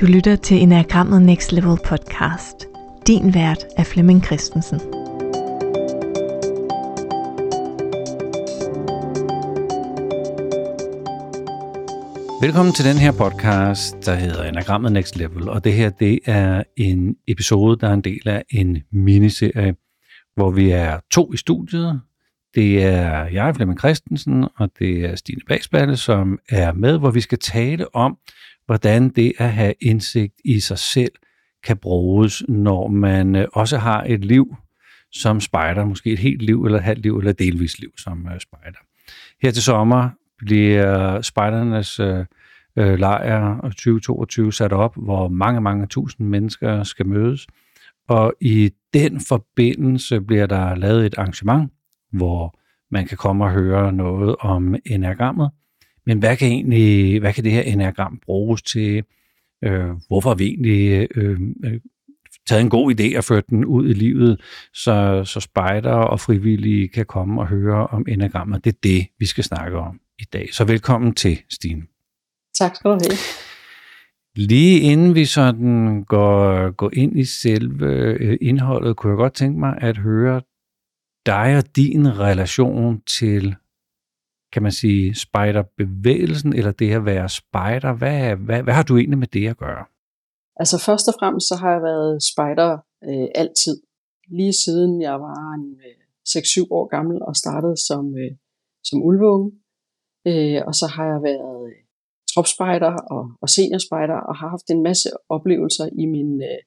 Du lytter til Enagrammet Next Level podcast. Din vært er Flemming Christensen. Velkommen til den her podcast, der hedder Enagrammet Next Level, og det her det er en episode, der er en del af en miniserie, hvor vi er to i studiet. Det er jeg, Flemming Christensen, og det er Stine Bagsballe, som er med, hvor vi skal tale om, hvordan det at have indsigt i sig selv kan bruges, når man øh, også har et liv som spejder, måske et helt liv, eller et halvt liv, eller delvis liv som øh, spejder. Her til sommer bliver spejdernes øh, øh lejr 2022 sat op, hvor mange, mange tusind mennesker skal mødes. Og i den forbindelse bliver der lavet et arrangement, hvor man kan komme og høre noget om enagrammet. Men hvad kan, egentlig, hvad kan det her enagram bruges til? Øh, hvorfor har vi egentlig øh, øh, taget en god idé og ført den ud i livet, så, så spejder og frivillige kan komme og høre om enagrammet? Det er det, vi skal snakke om i dag. Så velkommen til, Stine. Tak skal du have. Lige inden vi sådan går, går ind i selve øh, indholdet, kunne jeg godt tænke mig at høre dig og din relation til, kan man sige, spejderbevægelsen, eller det at være spejder. Hvad, hvad, hvad har du egentlig med det at gøre? Altså først og fremmest, så har jeg været spejder øh, altid. Lige siden jeg var en, øh, 6-7 år gammel og startede som, øh, som ulveunge. Øh, og så har jeg været øh, tropspejder og, og seniorspejder og har haft en masse oplevelser i mine øh,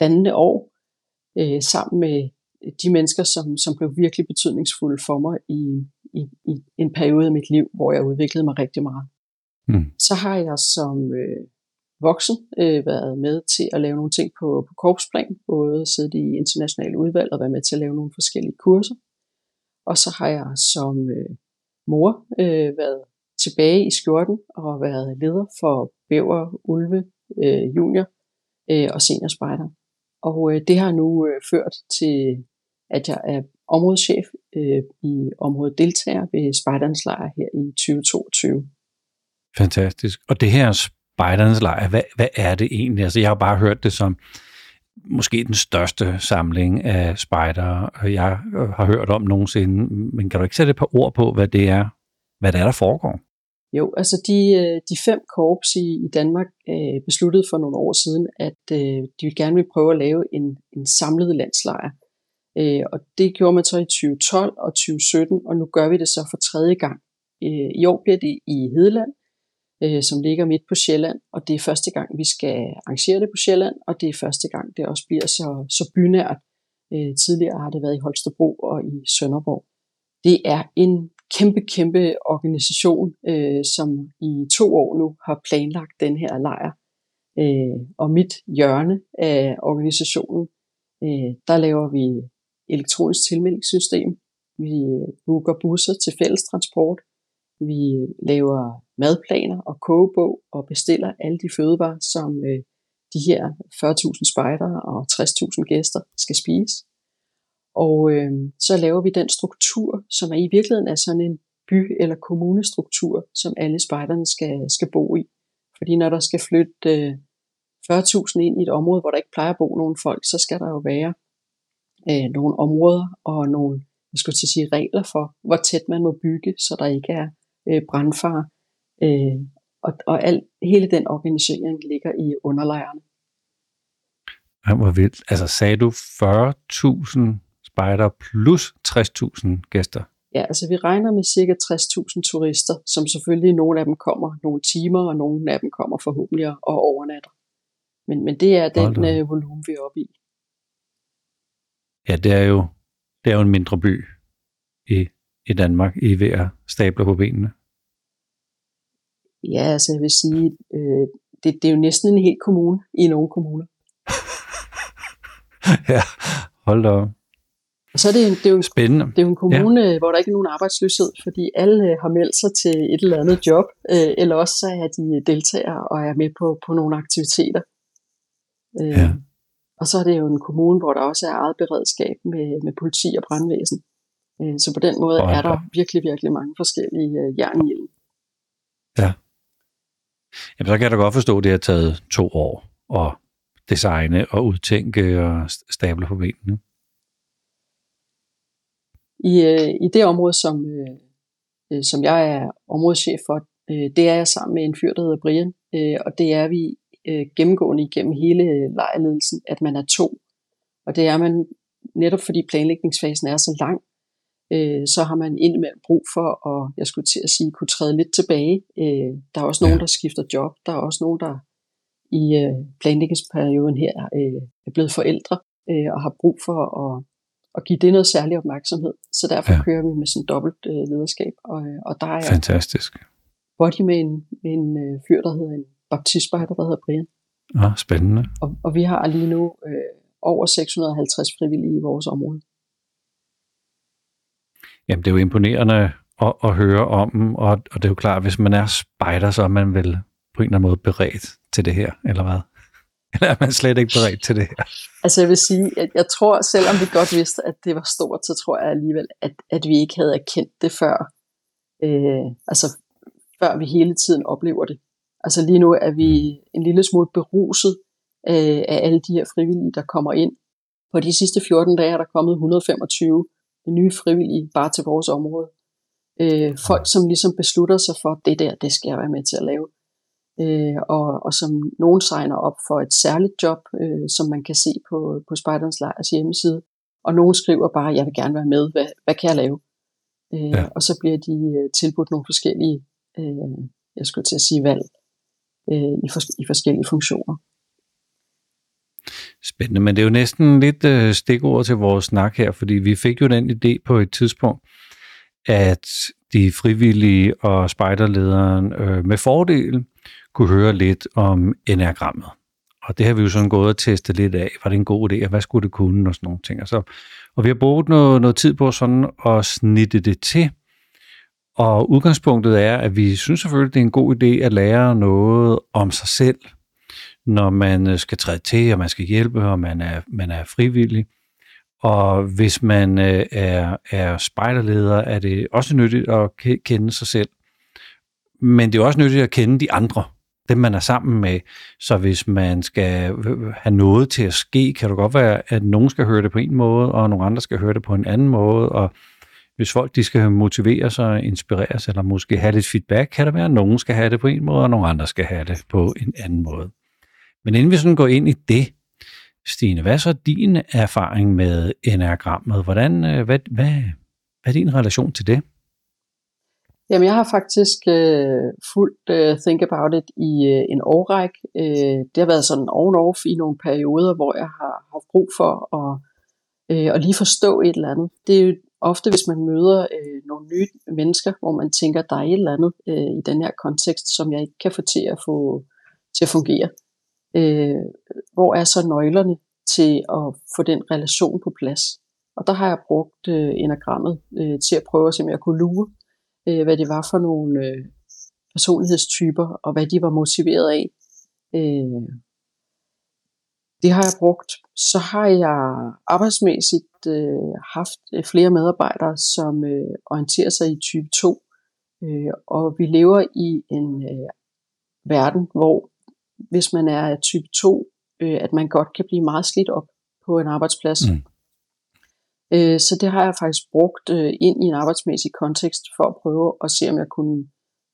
dannende år øh, sammen med de mennesker, som, som blev virkelig betydningsfulde for mig i, i, i en periode af mit liv, hvor jeg udviklede mig rigtig meget. Mm. Så har jeg som øh, voksen øh, været med til at lave nogle ting på, på korpsplan, både sidde i internationale udvalg og være med til at lave nogle forskellige kurser. Og så har jeg som øh, mor øh, været tilbage i skjorten og været leder for Bæver, Ulve, øh, Junior øh, og Seniorspejder. Og øh, det har nu øh, ført til, at jeg er områdeschef øh, i området deltager ved Spejderens Lejr her i 2022. Fantastisk. Og det her Spejderens Lejr, hvad, hvad er det egentlig? Altså, jeg har bare hørt det som måske den største samling af spejdere, jeg har hørt om nogensinde. Men kan du ikke sætte et par ord på, hvad det er, hvad det er, der foregår? Jo, altså de, øh, de fem korps i, i Danmark øh, besluttede for nogle år siden, at øh, de vil gerne vil prøve at lave en, en samlet landslejr. Øh, og det gjorde man så i 2012 og 2017, og nu gør vi det så for tredje gang. Øh, I år bliver det i Hedeland, øh, som ligger midt på Sjælland, og det er første gang, vi skal arrangere det på Sjælland, og det er første gang, det også bliver så, så bynært. Øh, tidligere har det været i Holstebro og i Sønderborg. Det er en kæmpe, kæmpe organisation, øh, som i to år nu har planlagt den her lejr. Øh, og mit hjørne af organisationen, øh, der laver vi elektronisk tilmeldingssystem. Vi øh, booker busser til fælles transport. Vi øh, laver madplaner og kogebog og bestiller alle de fødevarer, som øh, de her 40.000 spejdere og 60.000 gæster skal spise. Og øh, så laver vi den struktur, som er i virkeligheden er sådan en by- eller kommunestruktur, som alle spejderne skal, skal bo i. Fordi når der skal flytte øh, 40.000 ind i et område, hvor der ikke plejer at bo nogen folk, så skal der jo være øh, nogle områder og nogle jeg skulle til at sige, regler for, hvor tæt man må bygge, så der ikke er øh, brandfar. Øh, og og al, hele den organisering ligger i underlejrene. Ja, hvor vildt. Altså sagde du 40.000 spejder plus 60.000 gæster. Ja, altså vi regner med cirka 60.000 turister, som selvfølgelig nogle af dem kommer nogle timer, og nogle af dem kommer forhåbentlig og overnatter. Men, men det er den uh, volumen, vi er oppe i. Ja, det er jo, det er jo en mindre by i, i Danmark, I ved at stable på benene. Ja, altså jeg vil sige, øh, det, det er jo næsten en hel kommune i nogle kommuner. ja, hold da op. Og så er det, det, er jo en, Spændende. det er jo en kommune, ja. hvor der ikke er nogen arbejdsløshed, fordi alle øh, har meldt sig til et eller andet job, øh, eller også så er de deltager og er med på, på nogle aktiviteter. Øh, ja. Og så er det jo en kommune, hvor der også er eget beredskab med, med politi og brandvæsen. Øh, så på den måde er der virkelig, virkelig mange forskellige jern i ilden. Ja. Jamen, så kan jeg da godt forstå, at det har taget to år at designe og udtænke og stable på benene. I, øh, i det område, som, øh, som jeg er områdeschef for, det er jeg sammen med en fyr, der hedder Brian, og det er vi øh, gennemgående igennem hele lejrledelsen, at man er to. Og det er man netop fordi planlægningsfasen er så lang, øh, så har man indimellem brug for at, jeg skulle til at sige, kunne træde lidt tilbage. Øh, der er også nogen, der skifter job. Der er også nogen, der i øh, planlægningsperioden her øh, er blevet forældre øh, og har brug for at, at give det noget særlig opmærksomhed. Så derfor ja. kører vi med sådan dobbelt øh, lederskab. Og, øh, og der er Fantastisk. body med en, med en øh, fyr, der hedder en baptistspejder, der hedder Brian. Ah, spændende. Og, og vi har lige nu øh, over 650 frivillige i vores område. Jamen, det er jo imponerende at, at høre om og, og det er jo klart, hvis man er spejder, så er man vel på en eller anden måde beredt til det her, eller hvad? Eller er man slet ikke beredt til det her? Altså jeg vil sige, at jeg tror, selvom vi godt vidste, at det var stort, så tror jeg alligevel, at, at vi ikke havde erkendt det før. Øh, altså før vi hele tiden oplever det. Altså lige nu er vi en lille smule beruset øh, af alle de her frivillige, der kommer ind. På de sidste 14 dage er der kommet 125 nye frivillige bare til vores område. Øh, folk, som ligesom beslutter sig for, det der, det skal jeg være med til at lave. Øh, og, og som nogen signer op for et særligt job, øh, som man kan se på, på Spejderens Lejrs hjemmeside. Og nogen skriver bare, jeg vil gerne være med, hvad, hvad kan jeg lave? Øh, ja. Og så bliver de øh, tilbudt nogle forskellige, øh, jeg skulle til at sige valg, øh, i, for, i forskellige funktioner. Spændende, men det er jo næsten lidt øh, stikord til vores snak her, fordi vi fik jo den idé på et tidspunkt, at de frivillige og spejderlederen øh, med fordel kunne høre lidt om enagrammet. Og det har vi jo sådan gået og testet lidt af. Var det en god idé, og hvad skulle det kunne, og sådan nogle ting. Og, så, og vi har brugt noget, noget tid på sådan at snitte det til. Og udgangspunktet er, at vi synes selvfølgelig, det er en god idé at lære noget om sig selv, når man øh, skal træde til, og man skal hjælpe, og man er, man er frivillig. Og hvis man øh, er, er spejderleder, er det også nyttigt at kende sig selv. Men det er også nyttigt at kende de andre, dem man er sammen med. Så hvis man skal øh, have noget til at ske, kan det godt være, at nogen skal høre det på en måde, og nogle andre skal høre det på en anden måde. Og hvis folk de skal motivere sig, inspireres, eller måske have lidt feedback, kan det være, at nogen skal have det på en måde, og nogle andre skal have det på en anden måde. Men inden vi sådan går ind i det, Stine, hvad er så din erfaring med enagrammet? Hvordan, øh, hvad, hvad, hvad er din relation til det? Jamen, jeg har faktisk øh, fulgt øh, Think About It i øh, en årrække. Øh, det har været sådan on-off i nogle perioder, hvor jeg har haft brug for at, øh, at lige forstå et eller andet. Det er jo ofte, hvis man møder øh, nogle nye mennesker, hvor man tænker, der er et eller andet øh, i den her kontekst, som jeg ikke kan få til at få til at fungere øh, hvor er så nøglerne til at få den relation på plads. Og der har jeg brugt øh, enagrammet øh, til at prøve at se, om jeg kunne lure, øh, hvad det var for nogle øh, personlighedstyper, og hvad de var motiveret af. Øh, det har jeg brugt. Så har jeg arbejdsmæssigt øh, haft øh, flere medarbejdere, som øh, orienterer sig i type 2. Øh, og vi lever i en øh, verden, hvor hvis man er type 2, øh, at man godt kan blive meget slidt op på en arbejdsplads. Mm. Øh, så det har jeg faktisk brugt øh, ind i en arbejdsmæssig kontekst for at prøve at se, om jeg kunne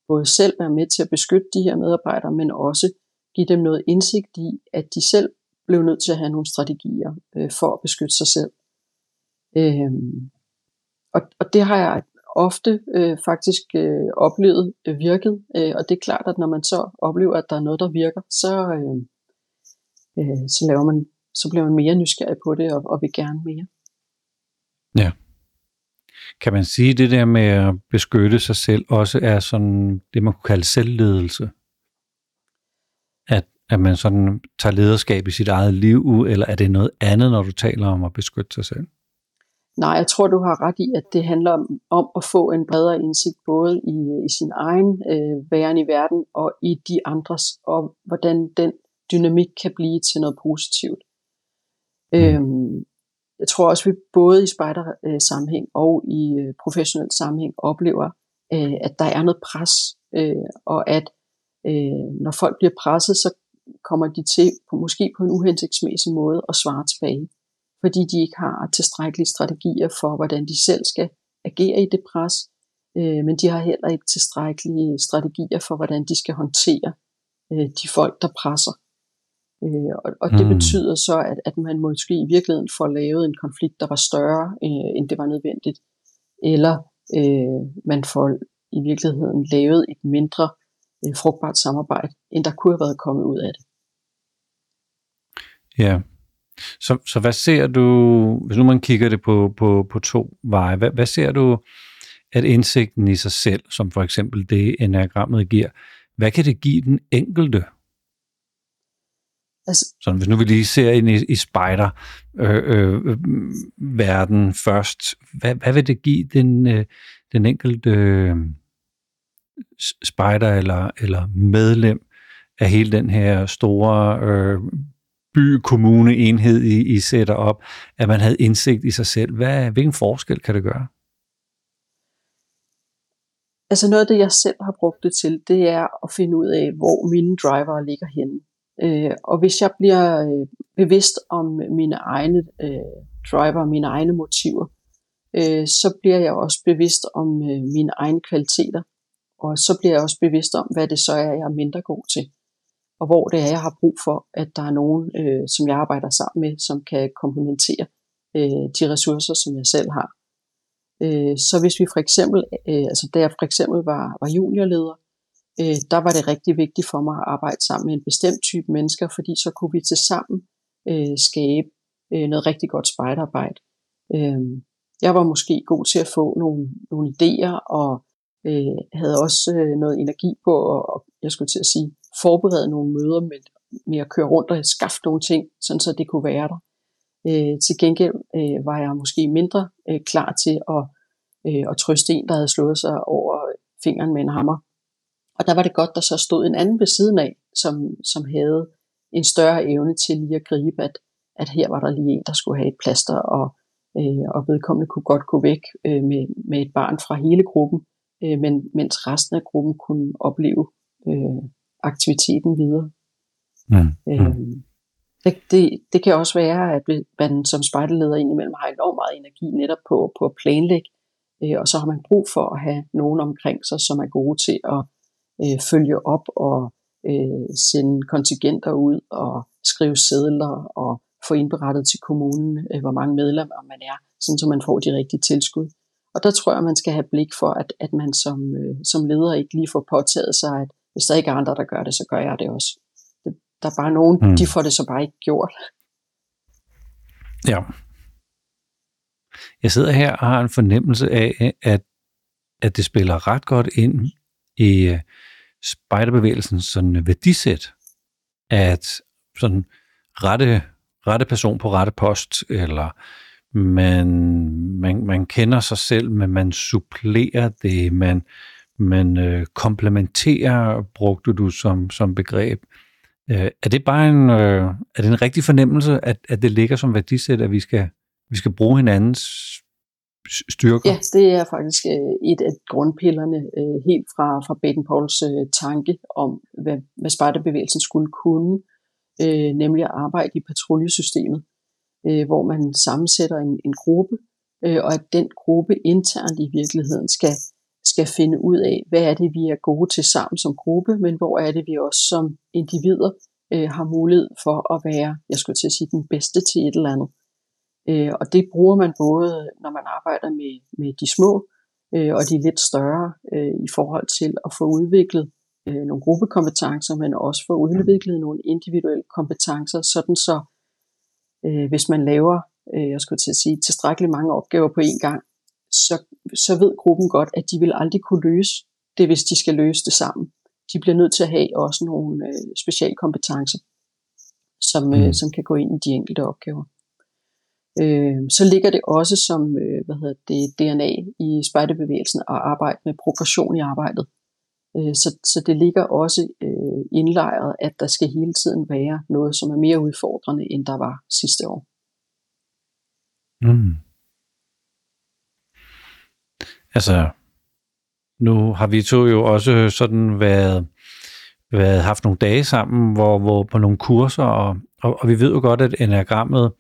både selv være med til at beskytte de her medarbejdere, men også give dem noget indsigt i, at de selv blev nødt til at have nogle strategier øh, for at beskytte sig selv. Øh, og, og det har jeg ofte øh, faktisk øh, oplevet øh, virket. Øh, og det er klart, at når man så oplever, at der er noget, der virker, så, øh, øh, så, laver man, så bliver man mere nysgerrig på det og, og vil gerne mere. Ja. Kan man sige, det der med at beskytte sig selv også er sådan det, man kunne kalde selvledelse? At, man sådan tager lederskab i sit eget liv, eller er det noget andet, når du taler om at beskytte sig selv? Nej, jeg tror, du har ret i, at det handler om, om at få en bredere indsigt både i, i sin egen øh, væren i verden og i de andres, og hvordan den dynamik kan blive til noget positivt. Mm. Øhm, jeg tror også, at vi både i spejder-sammenhæng og i øh, professionel sammenhæng oplever, øh, at der er noget pres, øh, og at øh, når folk bliver presset, så kommer de til på, måske på en uhensigtsmæssig måde at svare tilbage, fordi de ikke har tilstrækkelige strategier for, hvordan de selv skal agere i det pres, øh, men de har heller ikke tilstrækkelige strategier for, hvordan de skal håndtere øh, de folk, der presser. Øh, og, og det mm. betyder så, at, at man måske i virkeligheden får lavet en konflikt, der var større, øh, end det var nødvendigt, eller øh, man får i virkeligheden lavet et mindre øh, frugtbart samarbejde, end der kunne have været kommet ud af det. Ja, så, så hvad ser du, hvis nu man kigger det på, på, på to veje, hvad, hvad ser du, at indsigten i sig selv, som for eksempel det enagrammet giver, hvad kan det give den enkelte? Altså, så hvis nu vi lige ser ind i, i spider øh, øh, verden først, hvad, hvad vil det give den, øh, den enkelte spejder eller, eller medlem af hele den her store øh, by-kommune-enhed, I, I sætter op, at man havde indsigt i sig selv. Hvad, hvilken forskel kan det gøre? Altså noget af det, jeg selv har brugt det til, det er at finde ud af, hvor mine driver ligger henne. Øh, og hvis jeg bliver øh, bevidst om mine egne øh, driver, mine egne motiver, øh, så bliver jeg også bevidst om øh, mine egne kvaliteter. Og så bliver jeg også bevidst om, hvad det så er, jeg er mindre god til. Og hvor det er, jeg har brug for, at der er nogen, øh, som jeg arbejder sammen med, som kan komplementere øh, de ressourcer, som jeg selv har. Øh, så hvis vi for eksempel, øh, altså da jeg for eksempel var, var juniorleder, øh, der var det rigtig vigtigt for mig at arbejde sammen med en bestemt type mennesker, fordi så kunne vi til sammen øh, skabe øh, noget rigtig godt spejderarbejde. Øh, jeg var måske god til at få nogle, nogle idéer, og øh, havde også øh, noget energi på, og, og jeg skulle til at sige, forberede nogle møder med, med at køre rundt og skaffe nogle ting, sådan så det kunne være der. Øh, til gengæld øh, var jeg måske mindre øh, klar til at, øh, at trøste en, der havde slået sig over fingeren med en hammer. Og der var det godt, der så stod en anden ved siden af, som, som havde en større evne til lige at gribe, at, at her var der lige en, der skulle have et plaster, og, øh, og vedkommende kunne godt gå væk øh, med, med et barn fra hele gruppen, øh, men, mens resten af gruppen kunne opleve øh, aktiviteten videre. Mm. Øh, det, det, det kan også være, at man som spejderleder indimellem har enormt meget energi netop på, på at planlægge, øh, og så har man brug for at have nogen omkring sig, som er gode til at øh, følge op og øh, sende kontingenter ud og skrive sædler og få indberettet til kommunen, øh, hvor mange medlemmer man er, sådan så man får de rigtige tilskud. Og der tror jeg, man skal have blik for, at, at man som, øh, som leder ikke lige får påtaget sig, at hvis der ikke er andre, der gør det, så gør jeg det også. Der er bare nogen, mm. de får det så bare ikke gjort. Ja. Jeg sidder her og har en fornemmelse af, at, at det spiller ret godt ind i øh, spejderbevægelsens sådan værdisæt, at sådan rette, rette person på rette post, eller man, man, man kender sig selv, men man supplerer det, man, man øh, komplementerer, brugte du som, som begreb. Øh, er det bare en, øh, er det en rigtig fornemmelse, at, at det ligger som værdisæt, at vi skal, vi skal bruge hinandens styrker? Ja, det er faktisk øh, et af grundpillerne øh, helt fra, fra Baden-Pauls øh, tanke om, hvad, hvad spejderbevægelsen skulle kunne, øh, nemlig at arbejde i patruljesystemet, Øh, hvor man sammensætter en, en gruppe, øh, og at den gruppe internt i virkeligheden skal, skal finde ud af, hvad er det, vi er gode til sammen som gruppe, men hvor er det, vi også som individer øh, har mulighed for at være, jeg skulle til at sige, den bedste til et eller andet. Øh, og det bruger man både, når man arbejder med, med de små øh, og de lidt større øh, i forhold til at få udviklet øh, nogle gruppekompetencer, men også få udviklet nogle individuelle kompetencer, sådan så øh, hvis man laver, øh, jeg skulle til at sige, tilstrækkeligt mange opgaver på én gang, så, så ved gruppen godt, at de vil aldrig kunne løse det, hvis de skal løse det sammen. De bliver nødt til at have også nogle øh, specialkompetencer, som, øh, mm. som kan gå ind i de enkelte opgaver øh, så ligger det også som øh, hvad hedder det, DNA i spejderbevægelsen at arbejde med progression i arbejdet. Øh, så, så det ligger også øh, indlejret, at der skal hele tiden være noget, som er mere udfordrende, end der var sidste år. Mm. Altså, nu har vi to jo også sådan været været, haft nogle dage sammen, hvor, hvor på nogle kurser, og, og, og vi ved jo godt, at enagrammet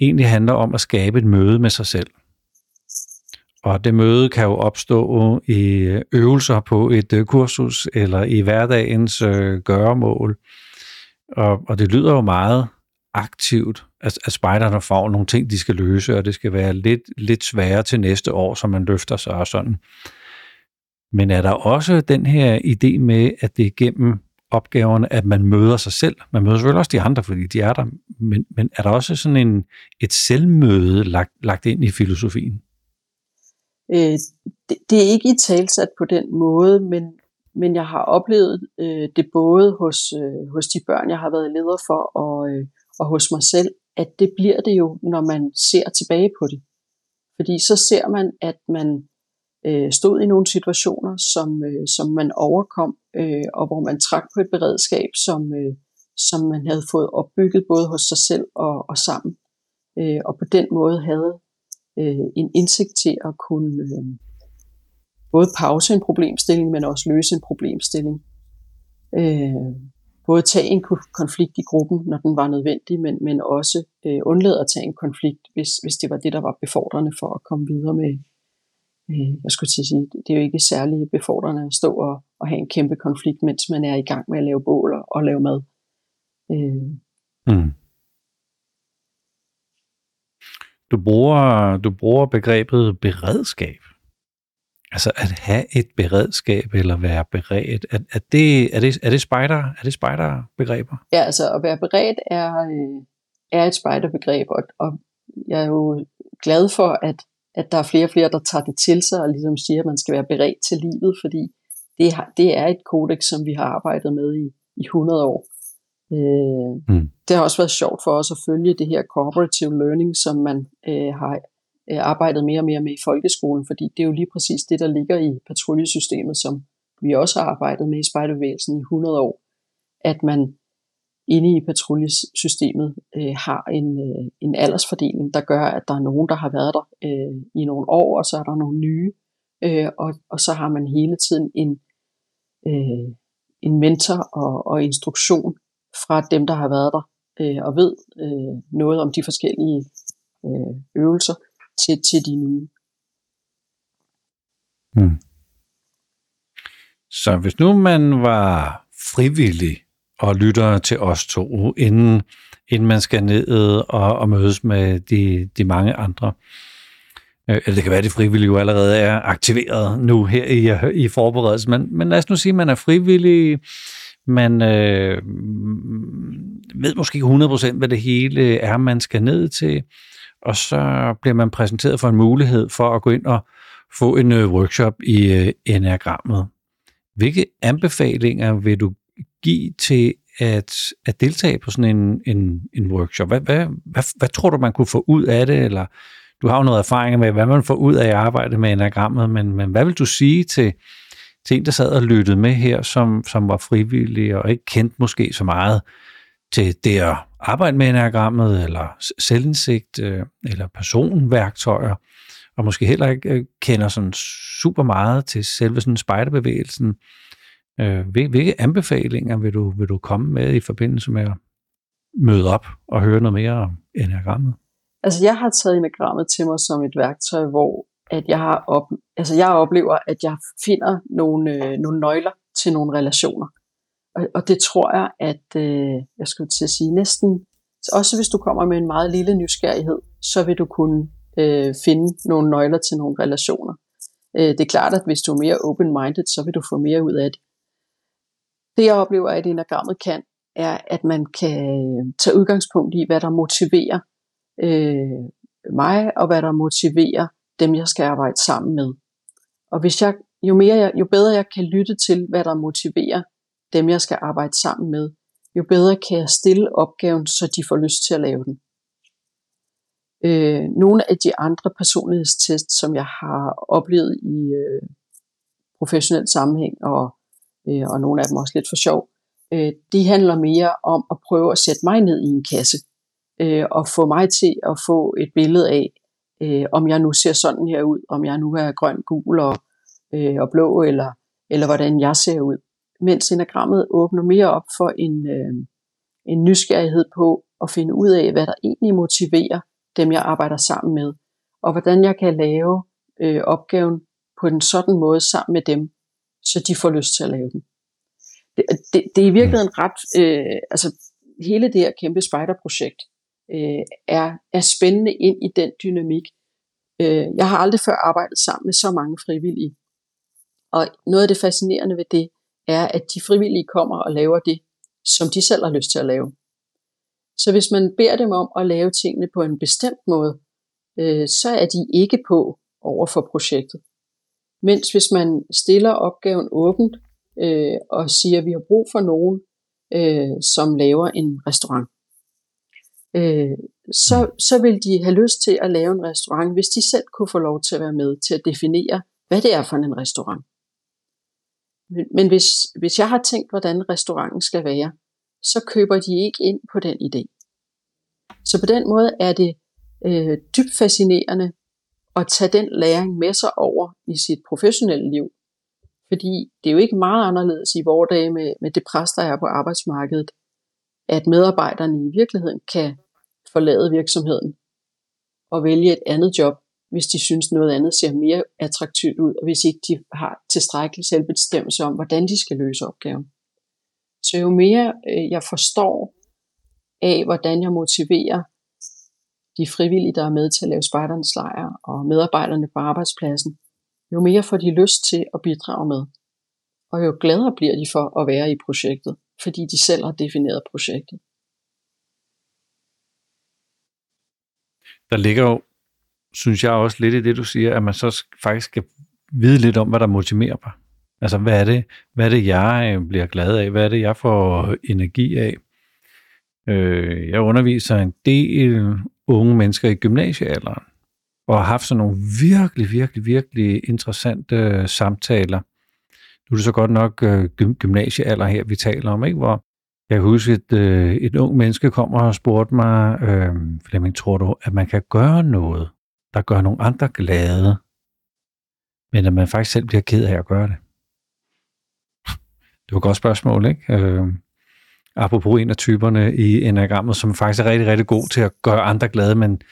egentlig handler om at skabe et møde med sig selv. Og det møde kan jo opstå i øh, øvelser på et øh, kursus eller i hverdagens øh, gøremål. Og, og det lyder jo meget aktivt, at, at spejderne får nogle ting, de skal løse, og det skal være lidt, lidt sværere til næste år, så man løfter sig og sådan. Men er der også den her idé med, at det er gennem opgaverne, at man møder sig selv? Man møder selvfølgelig også de andre, fordi de er der, men, men er der også sådan en, et selvmøde lagt, lagt ind i filosofien? Øh, det, det er ikke i talsat på den måde, men, men jeg har oplevet øh, det både hos, øh, hos de børn, jeg har været leder for, og, øh, og hos mig selv, at det bliver det jo, når man ser tilbage på det. Fordi så ser man, at man øh, stod i nogle situationer, som, øh, som man overkom, øh, og hvor man trak på et beredskab, som, øh, som man havde fået opbygget både hos sig selv og, og sammen. Øh, og på den måde havde øh, en indsigt til at kunne øh, både pause en problemstilling, men også løse en problemstilling. Øh, både tage en konflikt i gruppen, når den var nødvendig, men, men også øh, undlade at tage en konflikt, hvis, hvis det var det, der var befordrende for at komme videre med, øh, jeg skulle til at sige, det er jo ikke særlig befordrende at stå og, og have en kæmpe konflikt, mens man er i gang med at lave bål og, og lave mad. Øh. Mm. Du bruger, du bruger begrebet beredskab. Altså at have et beredskab eller være beredt, er, er, det, er, det, er det spider, er det spider-begreber? Ja, altså at være beredt er, øh, er et spider-begreb, og, og jeg er jo glad for, at, at der er flere og flere, der tager det til sig og ligesom siger, at man skal være beredt til livet, fordi det, har, det er et kodex, som vi har arbejdet med i, i 100 år. Øh, mm. Det har også været sjovt for os at følge det her cooperative learning, som man øh, har øh, arbejdet mere og mere med i folkeskolen, fordi det er jo lige præcis det, der ligger i patruljesystemet, som vi også har arbejdet med i spejderbevægelsen i 100 år, at man inde i patruljesystemet øh, har en, øh, en aldersfordeling, der gør, at der er nogen, der har været der øh, i nogle år, og så er der nogle nye, øh, og, og så har man hele tiden en, øh, en mentor og, og instruktion fra dem, der har været der øh, og ved øh, noget om de forskellige øh, øvelser, til, til de nye. Hmm. Så hvis nu man var frivillig og lytter til os to, inden, inden man skal ned og, og mødes med de, de mange andre, øh, eller det kan være, at de frivillige jo allerede er aktiveret nu her i, i forberedelsen, men, men lad os nu sige, at man er frivillig, man øh, ved måske ikke 100% hvad det hele er, man skal ned til, og så bliver man præsenteret for en mulighed for at gå ind og få en øh, workshop i øh, enagrammet. Hvilke anbefalinger vil du give til at, at deltage på sådan en, en, en workshop? Hvad, hvad, hvad, hvad tror du, man kunne få ud af det? Eller du har jo noget erfaring med, hvad man får ud af at arbejde med enagrammet, men, men hvad vil du sige til, til en, der sad og lyttede med her, som, som var frivillig og ikke kendte måske så meget til det at arbejde med enagrammet, eller selvindsigt, øh, eller personværktøjer, og måske heller ikke øh, kender sådan super meget til selve sådan spejderbevægelsen. Øh, hvilke anbefalinger vil du, vil du komme med i forbindelse med at møde op og høre noget mere om enagrammet? Altså jeg har taget enagrammet til mig som et værktøj, hvor at jeg, har op, altså jeg oplever, at jeg finder nogle, øh, nogle nøgler til nogle relationer. Og, og det tror jeg, at øh, jeg skulle til at sige næsten, også hvis du kommer med en meget lille nysgerrighed, så vil du kunne øh, finde nogle nøgler til nogle relationer. Øh, det er klart, at hvis du er mere open-minded, så vil du få mere ud af det. Det jeg oplever, at enagrammet kan, er, at man kan øh, tage udgangspunkt i, hvad der motiverer øh, mig, og hvad der motiverer dem, jeg skal arbejde sammen med. Og hvis jeg, jo, mere jeg, jo bedre jeg kan lytte til, hvad der motiverer dem, jeg skal arbejde sammen med, jo bedre kan jeg stille opgaven, så de får lyst til at lave den. Øh, nogle af de andre personlighedstests, som jeg har oplevet i øh, professionel sammenhæng, og, øh, og nogle af dem også lidt for sjov, øh, de handler mere om at prøve at sætte mig ned i en kasse, øh, og få mig til at få et billede af, øh, om jeg nu ser sådan her ud, om jeg nu er grøn, gul og, øh, og blå, eller, eller hvordan jeg ser ud mens enagrammet åbner mere op for en, øh, en nysgerrighed på at finde ud af, hvad der egentlig motiverer dem, jeg arbejder sammen med, og hvordan jeg kan lave øh, opgaven på en sådan måde sammen med dem, så de får lyst til at lave den. Det, det, det er i virkeligheden ret, øh, altså hele det her kæmpe spejderprojekt øh, er, er spændende ind i den dynamik. Øh, jeg har aldrig før arbejdet sammen med så mange frivillige. Og noget af det fascinerende ved det, er, at de frivillige kommer og laver det, som de selv har lyst til at lave. Så hvis man beder dem om at lave tingene på en bestemt måde, øh, så er de ikke på over for projektet. Mens hvis man stiller opgaven åbent øh, og siger, at vi har brug for nogen, øh, som laver en restaurant, øh, så, så vil de have lyst til at lave en restaurant, hvis de selv kunne få lov til at være med til at definere, hvad det er for en restaurant. Men, men hvis, hvis jeg har tænkt, hvordan restauranten skal være, så køber de ikke ind på den idé. Så på den måde er det øh, dybt fascinerende at tage den læring med sig over i sit professionelle liv. Fordi det er jo ikke meget anderledes i vores dage med, med det pres, der er på arbejdsmarkedet, at medarbejderne i virkeligheden kan forlade virksomheden og vælge et andet job, hvis de synes noget andet ser mere attraktivt ud, og hvis ikke de har tilstrækkelig selvbestemmelse om, hvordan de skal løse opgaven. Så jo mere øh, jeg forstår af, hvordan jeg motiverer de frivillige, der er med til at lave spejdernes lejr, og medarbejderne på arbejdspladsen, jo mere får de lyst til at bidrage med. Og jo gladere bliver de for at være i projektet, fordi de selv har defineret projektet. Der ligger jo, synes jeg også lidt i det, du siger, at man så faktisk skal vide lidt om, hvad der motiverer mig. Altså, hvad er det, hvad er det jeg øh, bliver glad af? Hvad er det, jeg får energi af? Øh, jeg underviser en del unge mennesker i gymnasiealderen, og har haft sådan nogle virkelig, virkelig, virkelig interessante øh, samtaler. Nu er det så godt nok øh, gymnasiealder her, vi taler om, ikke? hvor jeg kan huske, at øh, et ung menneske kommer og spurgte mig, øh, Flemming, tror du, at man kan gøre noget, der gør nogle andre glade, men at man faktisk selv bliver ked af at gøre det? Det var et godt spørgsmål, ikke? Øh, apropos en af typerne i enagrammet, som faktisk er rigtig, rigtig god til at gøre andre glade, men,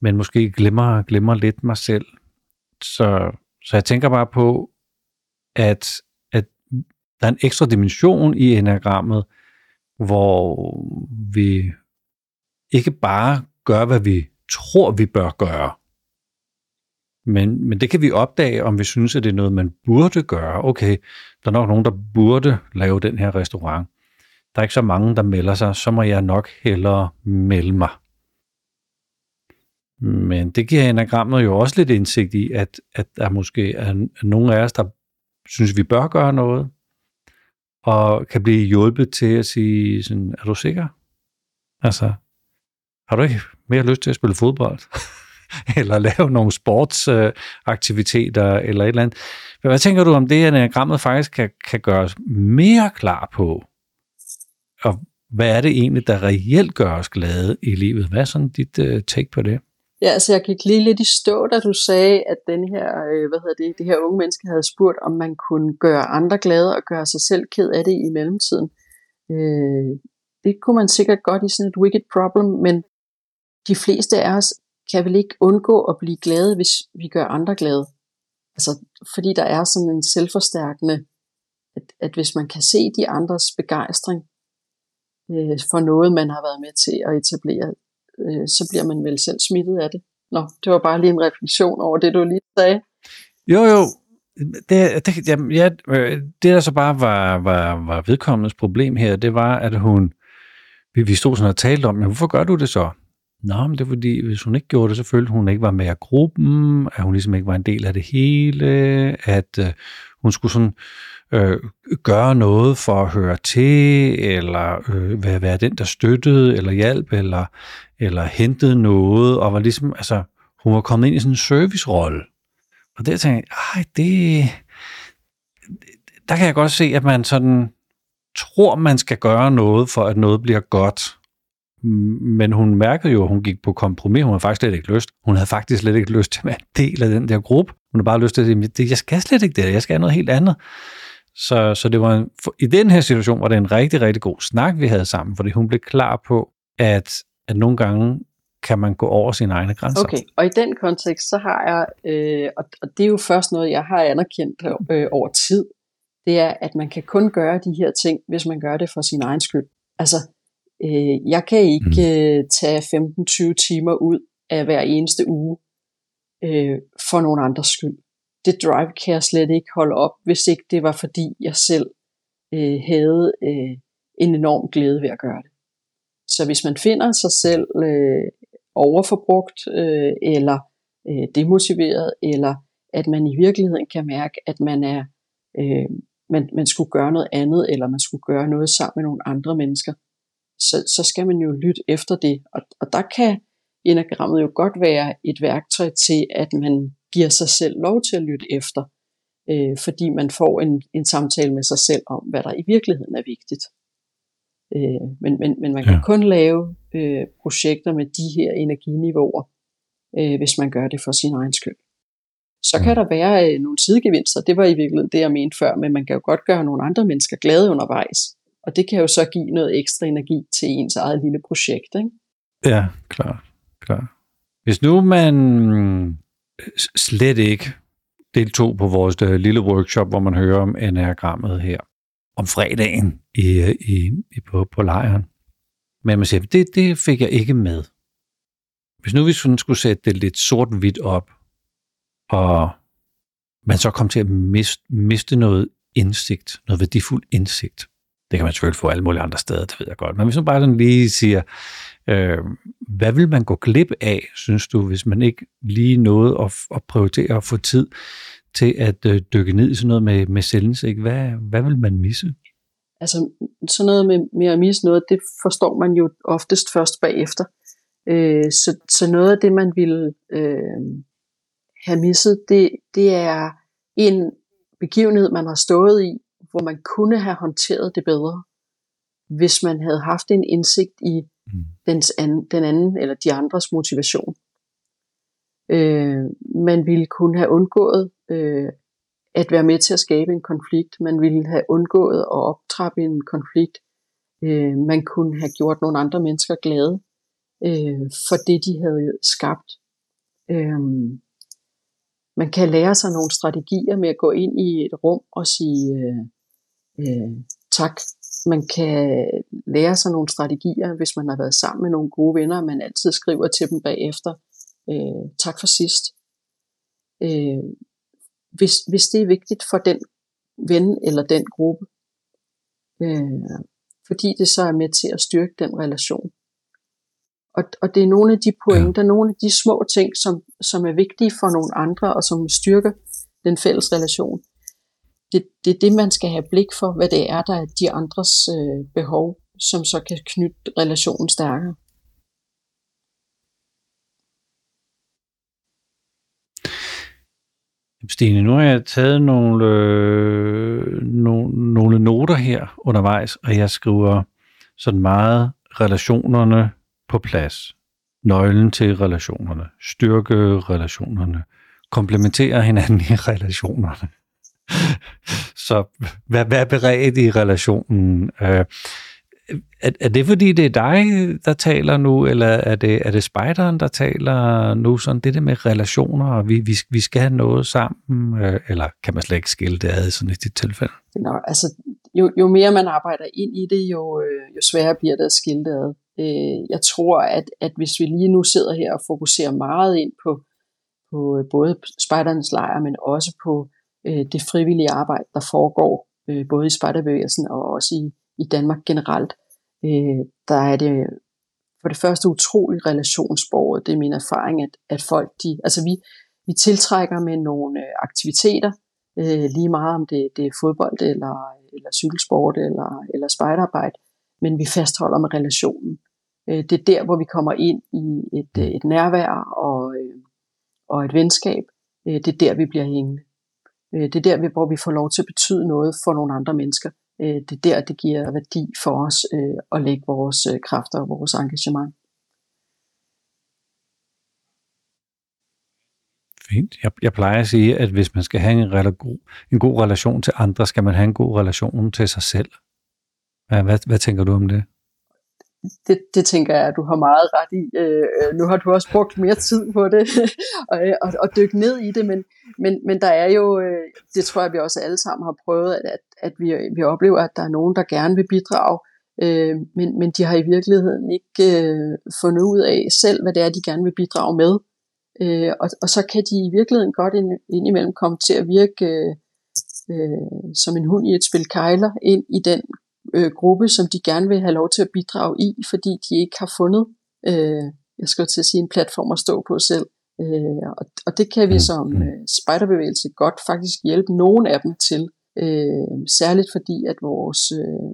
men måske glemmer, glemmer lidt mig selv. Så, så jeg tænker bare på, at, at der er en ekstra dimension i enagrammet, hvor vi ikke bare gør, hvad vi tror, vi bør gøre, men, men det kan vi opdage, om vi synes, at det er noget, man burde gøre. Okay, der er nok nogen, der burde lave den her restaurant. Der er ikke så mange, der melder sig, så må jeg nok hellere melde mig. Men det giver enagrammet jo også lidt indsigt i, at, at der måske er nogle af os, der synes, vi bør gøre noget, og kan blive hjulpet til at sige, sådan, er du sikker? Altså, har du ikke mere lyst til at spille fodbold? eller lave nogle sportsaktiviteter, øh, eller et eller andet. Hvad tænker du om det, at enagrammet faktisk kan, kan gøre os mere klar på, og hvad er det egentlig, der reelt gør os glade i livet? Hvad er sådan dit øh, take på det? Ja, altså jeg gik lige lidt i stå, da du sagde, at den her, øh, hvad hedder det, det her unge menneske havde spurgt, om man kunne gøre andre glade og gøre sig selv ked af det i mellemtiden. Øh, det kunne man sikkert godt i sådan et wicked problem, men de fleste af os kan vel ikke undgå at blive glade, hvis vi gør andre glade. Altså, fordi der er sådan en selvforstærkende, at, at hvis man kan se de andres begejstring øh, for noget, man har været med til at etablere, øh, så bliver man vel selv smittet af det. Nå, det var bare lige en refleksion over det, du lige sagde. Jo, jo. Det, det, ja, øh, det der så bare var, var, var vedkommendes problem her, det var, at hun, vi, vi stod sådan og talte om, men hvorfor gør du det så? Nå, men det er fordi, hvis hun ikke gjorde det, så følte hun ikke var med af gruppen, at hun ligesom ikke var en del af det hele, at øh, hun skulle sådan øh, gøre noget for at høre til, eller øh, være, være den, der støttede, eller hjalp, eller, eller hentede noget, og var ligesom, altså, hun var kommet ind i sådan en servicerolle. Og der tænkte jeg, ej, det, der kan jeg godt se, at man sådan tror, man skal gøre noget, for at noget bliver godt. Men hun mærkede jo, at hun gik på kompromis. Hun havde faktisk slet ikke lyst. Hun havde faktisk slet ikke lyst til at være en del af den der gruppe. Hun havde bare lyst til at sige, jeg skal slet ikke det, jeg skal have noget helt andet. Så, så det var en, for, i den her situation var det en rigtig, rigtig god snak, vi havde sammen, fordi hun blev klar på, at, at nogle gange kan man gå over sine egne grænser. Okay, og i den kontekst, så har jeg, øh, og, og det er jo først noget, jeg har anerkendt øh, over tid, det er, at man kan kun gøre de her ting, hvis man gør det for sin egen skyld. Altså, øh, jeg kan ikke mm. øh, tage 15-20 timer ud af hver eneste uge øh, for nogen andres skyld. Det drive kan jeg slet ikke holde op, hvis ikke det var fordi, jeg selv øh, havde øh, en enorm glæde ved at gøre det. Så hvis man finder sig selv øh, overforbrugt, øh, eller øh, demotiveret, eller at man i virkeligheden kan mærke, at man er øh, man, man skulle gøre noget andet, eller man skulle gøre noget sammen med nogle andre mennesker, så, så skal man jo lytte efter det. Og, og der kan enagrammet jo godt være et værktøj til, at man giver sig selv lov til at lytte efter, øh, fordi man får en, en samtale med sig selv om, hvad der i virkeligheden er vigtigt. Øh, men, men, men man kan ja. kun lave øh, projekter med de her energiniveauer, øh, hvis man gør det for sin egen skyld. Så kan der være øh, nogle sidegevinster, det var i virkeligheden det, jeg mente før, men man kan jo godt gøre nogle andre mennesker glade undervejs. Og det kan jo så give noget ekstra energi til ens eget lille projekt. Ikke? Ja, klar, klar. Hvis nu man slet ikke deltog på vores øh, lille workshop, hvor man hører om enagrammet her, om fredagen i, i, i, på, på lejren. Men man siger, det, det fik jeg ikke med. Hvis nu vi sådan skulle sætte det lidt sort-hvidt op, og man så kom til at miste, miste noget indsigt, noget værdifuld indsigt. Det kan man selvfølgelig få alle mulige andre steder, det ved jeg godt. Men hvis man bare sådan lige siger, øh, hvad vil man gå glip af, synes du, hvis man ikke lige nåede at, at prioritere at få tid til at øh, dykke ned i sådan noget med, med selvindsigt? Hvad, hvad vil man misse? Altså sådan noget med, med at misse noget, det forstår man jo oftest først bagefter. Øh, så, så noget af det, man ville øh, have misset, det, det er en begivenhed, man har stået i, hvor man kunne have håndteret det bedre, hvis man havde haft en indsigt i mm. dens anden, den anden eller de andres motivation. Øh, man ville kunne have undgået øh, at være med til at skabe en konflikt. Man ville have undgået at optrappe en konflikt. Øh, man kunne have gjort nogle andre mennesker glade øh, for det, de havde skabt. Øh, man kan lære sig nogle strategier med at gå ind i et rum og sige øh, øh, tak. Man kan lære sig nogle strategier, hvis man har været sammen med nogle gode venner, man altid skriver til dem bagefter, øh, tak for sidst. Øh, hvis, hvis det er vigtigt for den ven eller den gruppe, øh, fordi det så er med til at styrke den relation. Og, og det er nogle af de pointer, ja. nogle af de små ting, som, som er vigtige for nogle andre, og som styrker den fælles relation. Det, det er det, man skal have blik for, hvad det er, der er de andres øh, behov, som så kan knytte relationen stærkere. Stine, nu har jeg taget nogle, øh, nogle, nogle noter her undervejs, og jeg skriver sådan meget relationerne på plads. Nøglen til relationerne. Styrke relationerne. Komplementere hinanden i relationerne. Så hvad, hvad beredt i relationen? Øh, er, er det fordi, det er dig, der taler nu, eller er det, er det spejderen, der taler nu? Sådan det der med relationer, og vi, vi, vi skal have noget sammen, øh, eller kan man slet ikke skille det ad sådan i dit tilfælde? Nå, altså, jo, jo mere man arbejder ind i det, jo, øh, jo sværere bliver det at skille det ad. Øh, jeg tror, at, at hvis vi lige nu sidder her og fokuserer meget ind på, på øh, både spejdernes lejr, men også på øh, det frivillige arbejde, der foregår øh, både i spejderbevægelsen og også i, i Danmark generelt, øh, der er det for det første utrolig relationsbordet. Det er min erfaring, at, at folk, de, altså vi, vi tiltrækker med nogle øh, aktiviteter, øh, lige meget om det, det er fodbold eller, eller cykelsport eller, eller spejderarbejde, men vi fastholder med relationen. Øh, det er der, hvor vi kommer ind i et, øh, et nærvær og, øh, og et venskab. Øh, det er der, vi bliver hængende. Øh, det er der, hvor vi får lov til at betyde noget for nogle andre mennesker. Øh, det er der, det giver værdi for os øh, at lægge vores øh, kræfter og vores engagement. Fint. Jeg, jeg plejer at sige, at hvis man skal have en, god, en god relation til andre, skal man have en god relation til sig selv. Hvad, hvad, hvad tænker du om det? det, det tænker jeg, at du har meget ret i. Øh, øh nu har du også brugt mere tid på det, og, og, og dykke ned i det, men, men, men der er jo, øh, det tror jeg, vi også alle sammen har prøvet, at, at, at vi, vi oplever, at der er nogen, der gerne vil bidrage, øh, men, men de har i virkeligheden ikke øh, fundet ud af selv, hvad det er, de gerne vil bidrage med. Øh, og, og så kan de i virkeligheden godt ind, indimellem komme til at virke øh, øh, som en hund i et spil kejler ind i den øh, gruppe, som de gerne vil have lov til at bidrage i, fordi de ikke har fundet, øh, jeg skal til at sige, en platform at stå på selv. Øh, og, og det kan vi mm, som mm. øh, spejderbevægelse godt faktisk hjælpe nogle af dem til, øh, særligt fordi at vores øh,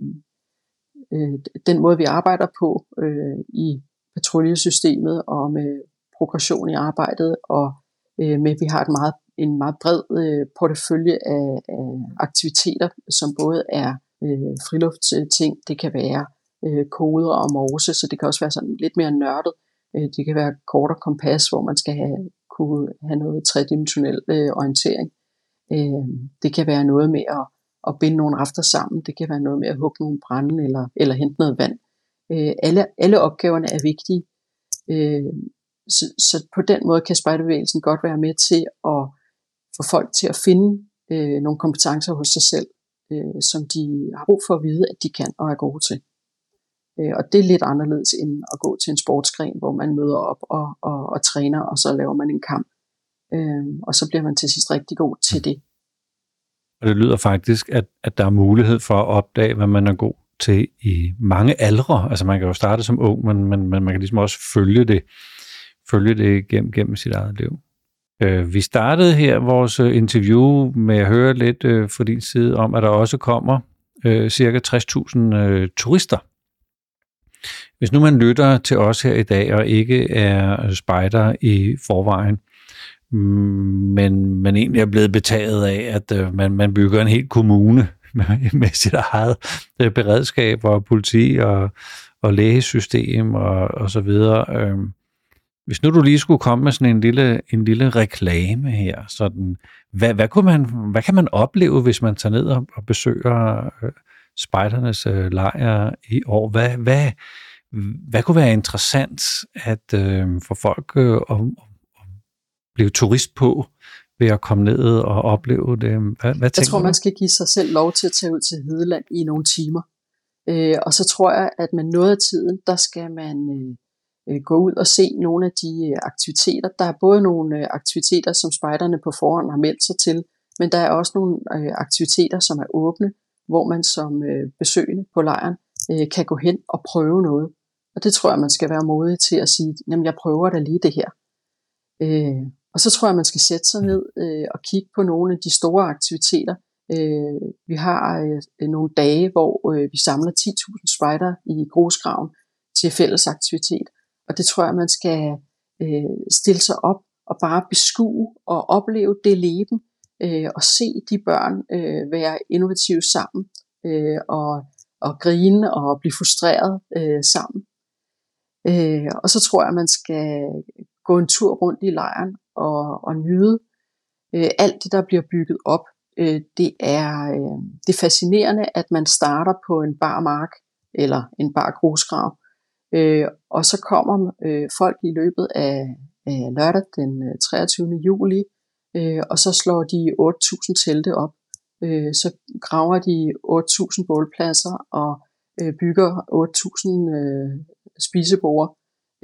øh, den måde vi arbejder på øh, i patruljesystemet og med progression i arbejdet og øh, med at vi har et meget, en meget bred øh, portefølje af, af aktiviteter, som både er øh, friluftsting. Det kan være øh, koder og morse, så det kan også være sådan lidt mere nørdet. Øh, det kan være kort og kompas, hvor man skal have, kunne have noget tredimensionel øh, orientering. Øh, Øh, det kan være noget med at, at binde nogle rafter sammen. Det kan være noget med at hugge nogle brænde eller, eller hente noget vand. Øh, alle, alle opgaverne er vigtige. Øh, så, så på den måde kan spejderbevægelsen godt være med til at få folk til at finde øh, nogle kompetencer hos sig selv, øh, som de har brug for at vide, at de kan og er gode til. Øh, og det er lidt anderledes end at gå til en sportsgren, hvor man møder op og, og, og træner, og så laver man en kamp. Øh, og så bliver man til sidst rigtig god til det. Og det lyder faktisk, at, at der er mulighed for at opdage, hvad man er god til i mange aldre. Altså man kan jo starte som ung, men, men, men man kan ligesom også følge det, følge det gennem, gennem sit eget liv. Øh, vi startede her vores øh, interview med at høre lidt øh, fra din side om, at der også kommer øh, cirka 60.000 øh, turister. Hvis nu man lytter til os her i dag og ikke er spejder i forvejen, men man egentlig er blevet betaget af, at øh, man, man bygger en hel kommune med, med sit eget øh, beredskab og politi og, og lægesystem og, og så videre. Øh, hvis nu du lige skulle komme med sådan en lille, en lille reklame her, sådan, hvad, hvad, kunne man, hvad kan man opleve, hvis man tager ned og, og besøger øh, spejdernes øh, lejr i år? Hvad, hvad, hvad kunne være interessant at øh, for folk øh, at, blive turist på ved at komme ned og opleve det? Hvad, hvad jeg tror, man skal give sig selv lov til at tage ud til Hedeland i nogle timer. Øh, og så tror jeg, at man noget af tiden, der skal man... Øh, øh, gå ud og se nogle af de øh, aktiviteter. Der er både nogle øh, aktiviteter, som spejderne på forhånd har meldt sig til, men der er også nogle øh, aktiviteter, som er åbne, hvor man som øh, besøgende på lejren øh, kan gå hen og prøve noget. Og det tror jeg, man skal være modig til at sige, jamen jeg prøver da lige det her. Øh, og så tror jeg, man skal sætte sig ned øh, og kigge på nogle af de store aktiviteter. Øh, vi har øh, nogle dage, hvor øh, vi samler 10.000 spejder i grusgraven til fælles aktivitet. Og det tror jeg, man skal øh, stille sig op og bare beskue og opleve det leben øh, og se de børn øh, være innovative sammen øh, og, og grine og blive frustreret øh, sammen. Øh, og så tror jeg, man skal gå en tur rundt i lejren og, og nyde øh, alt det, der bliver bygget op. Øh, det, er, øh, det er fascinerende, at man starter på en bar mark eller en bar grusgrav, Øh, og så kommer øh, folk i løbet af, af lørdag den øh, 23. Juli, øh, og så slår de 8.000 telte op. Øh, så graver de 8.000 bålpladser og øh, bygger 8.000 øh, spisebord,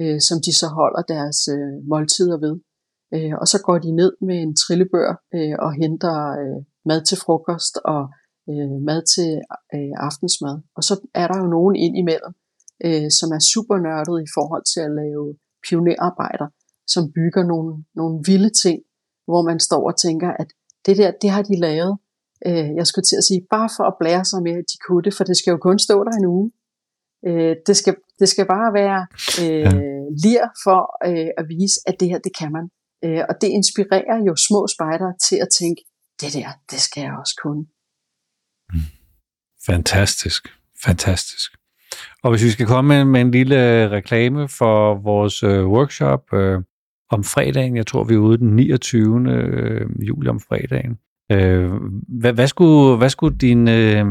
øh, som de så holder deres øh, måltider ved. Øh, og så går de ned med en trillebør øh, og henter øh, mad til frokost og øh, mad til øh, aftensmad. Og så er der jo nogen ind imellem, øh, som er super nørdet i forhold til at lave pionerarbejder, som bygger nogle, nogle vilde ting, hvor man står og tænker, at det der, det har de lavet. Øh, jeg skulle til at sige, bare for at blære sig med, at de kunne det, for det skal jo kun stå der en uge. Øh, det, skal, det skal bare være øh, lir for øh, at vise, at det her, det kan man. Øh, og det inspirerer jo små spejdere til at tænke, det der, det skal jeg også kunne. Fantastisk. Fantastisk. Og hvis vi skal komme med, en lille reklame for vores øh, workshop, øh, om fredagen. Jeg tror, vi er ude den 29. Øh, juli om fredagen. Øh, hvad, hvad, skulle, hvad skulle dine, øh,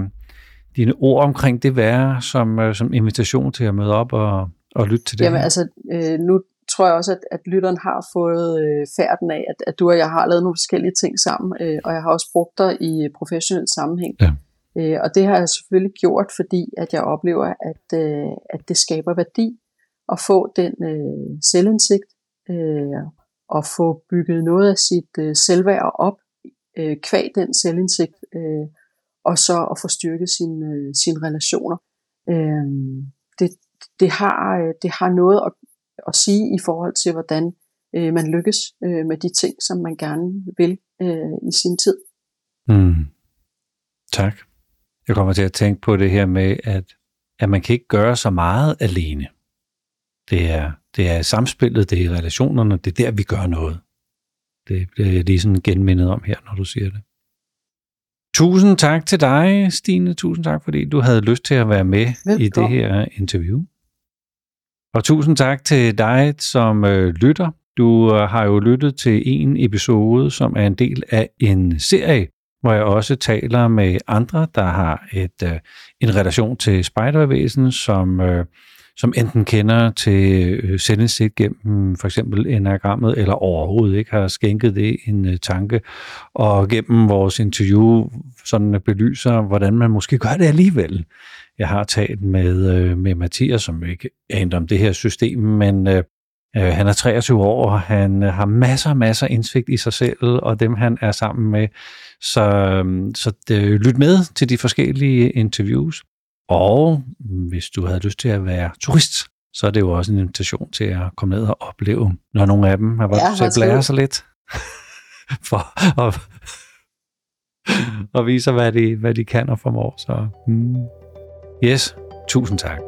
dine ord omkring det være som, øh, som invitation til at møde op og, og lytte til det Jamen her? altså, øh, nu tror jeg også, at, at lytteren har fået øh, færden af, at, at du og jeg har lavet nogle forskellige ting sammen, øh, og jeg har også brugt dig i professionel sammenhæng. Ja. Øh, og det har jeg selvfølgelig gjort, fordi at jeg oplever, at, øh, at det skaber værdi at få den øh, selvindsigt, øh, og få bygget noget af sit øh, selvværd op, øh, kvæg den selvindsigt, øh, og så at få styrket sine, øh, sine relationer. Øh, det, det, har, øh, det har noget at, at sige i forhold til, hvordan øh, man lykkes øh, med de ting, som man gerne vil øh, i sin tid. Mm. Tak. Jeg kommer til at tænke på det her med, at, at man kan ikke gøre så meget alene. Det er, det er samspillet, det er relationerne, det er der, vi gør noget. Det bliver jeg lige sådan genmindet om her, når du siger det. Tusind tak til dig, Stine. Tusind tak, fordi du havde lyst til at være med Velkommen. i det her interview. Og tusind tak til dig, som øh, lytter. Du øh, har jo lyttet til en episode, som er en del af en serie, hvor jeg også taler med andre, der har et, øh, en relation til spejdervæsen, som, øh, som enten kender til øh, selvindsigt gennem for eksempel enagrammet, eller overhovedet ikke har skænket det en øh, tanke, og gennem vores interview sådan belyser, hvordan man måske gør det alligevel. Jeg har talt med, øh, med Mathias, som ikke aner om det her system, men øh, Øh, han er 23 år, og han øh, har masser og masser indsigt i sig selv, og dem han er sammen med. Så, øhm, så det, lyt med til de forskellige interviews. Og hvis du havde lyst til at være turist, så er det jo også en invitation til at komme ned og opleve, når nogle af dem har været ja, til blære sig lidt. for at, og vise, hvad de, hvad de kan og formår. Så, mm. Yes, tusind tak.